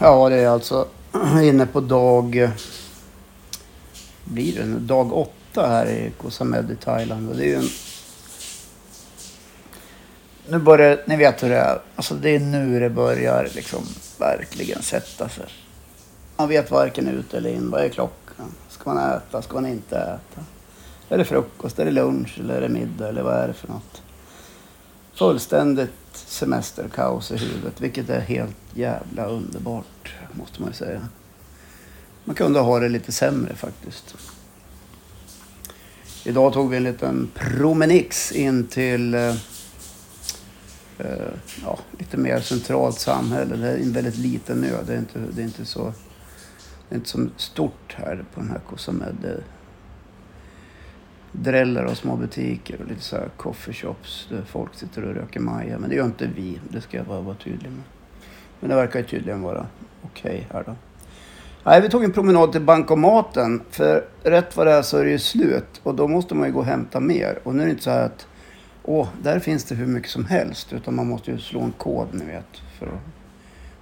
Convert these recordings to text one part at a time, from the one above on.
Ja, det är alltså inne på dag... Blir det nu? Dag åtta här i Koh Samed i Thailand. Och det är ju en... Nu börjar ni vet hur det är. Alltså det är nu det börjar liksom verkligen sätta sig. Man vet varken ut eller in. Vad är klockan? Ska man äta? Ska man inte äta? Är det frukost? Är det lunch? Eller är det middag? Eller vad är det för något? Fullständigt semesterkaos i huvudet, vilket är helt jävla underbart, måste man ju säga. Man kunde ha det lite sämre faktiskt. Idag tog vi en liten promenix in till eh, eh, ja, lite mer centralt samhälle. Det är en väldigt liten ö. Det är inte, det är inte, så, det är inte så stort här på den här Koh Samed dräller och små butiker och lite så här coffeeshops där folk sitter och röker maja. Men det gör inte vi, det ska jag bara vara tydlig med. Men det verkar ju tydligen vara okej okay här då. Nej, vi tog en promenad till bankomaten. För rätt vad det är så är det ju slut. Och då måste man ju gå och hämta mer. Och nu är det inte så här att åh, där finns det hur mycket som helst. Utan man måste ju slå en kod, ni vet. För att,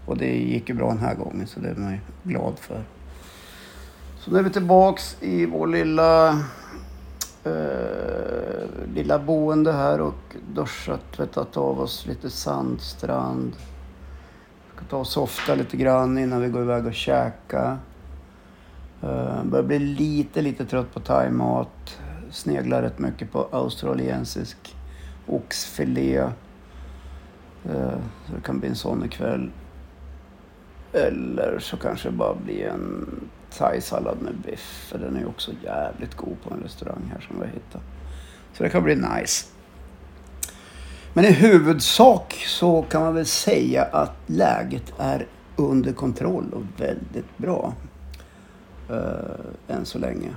och det gick ju bra den här gången, så det är man ju glad för. Så nu är vi tillbaks i vår lilla eh, lilla boende här och duschat, tvättat av oss lite sandstrand. Ska ta och softa lite grann innan vi går iväg och käka. Eh, börjar bli lite, lite trött på thaimat. Sneglar rätt mycket på australiensisk oxfilé. Eh, så det kan bli en sån ikväll. Eller så kanske det bara blir en thaisallad med biff. För den är ju också jävligt god på en restaurang här som vi har hittat. Så det kan bli nice. Men i huvudsak så kan man väl säga att läget är under kontroll och väldigt bra. Uh, än så länge.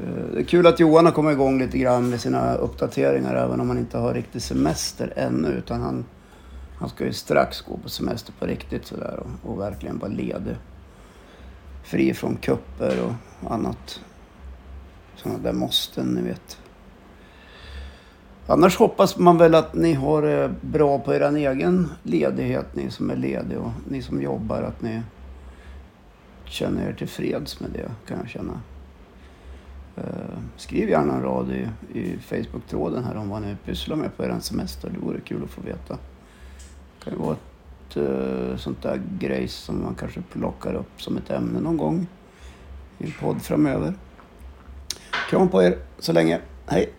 Uh, det är kul att Johan har kommit igång lite grann med sina uppdateringar även om han inte har riktig semester ännu. Utan han, han ska ju strax gå på semester på riktigt sådär och, och verkligen vara ledig fri från kupper och annat. Sådana där måsten, ni vet. Annars hoppas man väl att ni har det bra på er egen ledighet, ni som är lediga och ni som jobbar, att ni känner er tillfreds med det, kan jag känna. Eh, skriv gärna en rad i, i Facebook-tråden här om vad ni pysslar med på er semester. Det vore kul att få veta. Det kan ju vara uh, eh, sånt där grejs som man kanske plockar upp som ett ämne någon gång i en podd framöver. Kram på er så länge. Hej!